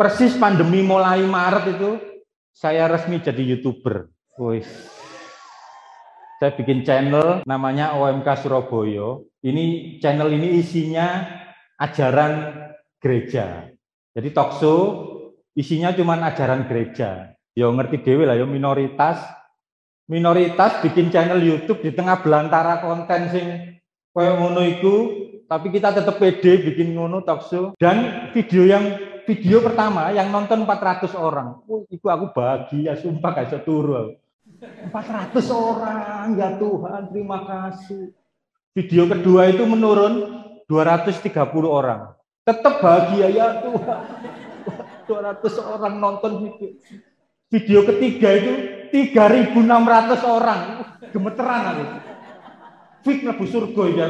persis pandemi mulai Maret itu saya resmi jadi youtuber. Wih. Saya bikin channel namanya OMK Surabaya. Ini channel ini isinya ajaran gereja. Jadi talkshow isinya cuma ajaran gereja. Yo ngerti dewi lah, yo minoritas. Minoritas bikin channel YouTube di tengah belantara konten sing koyo ngono iku, tapi kita tetap pede bikin ngono talkshow dan video yang video pertama yang nonton 400 orang. Oh, itu aku bahagia, sumpah gak bisa turu. 400 orang, ya Tuhan, terima kasih. Video kedua itu menurun 230 orang. Tetap bahagia ya Tuhan. 200 orang nonton video. Video ketiga itu 3.600 orang. Gemeteran aku. Fit lebu surga ya.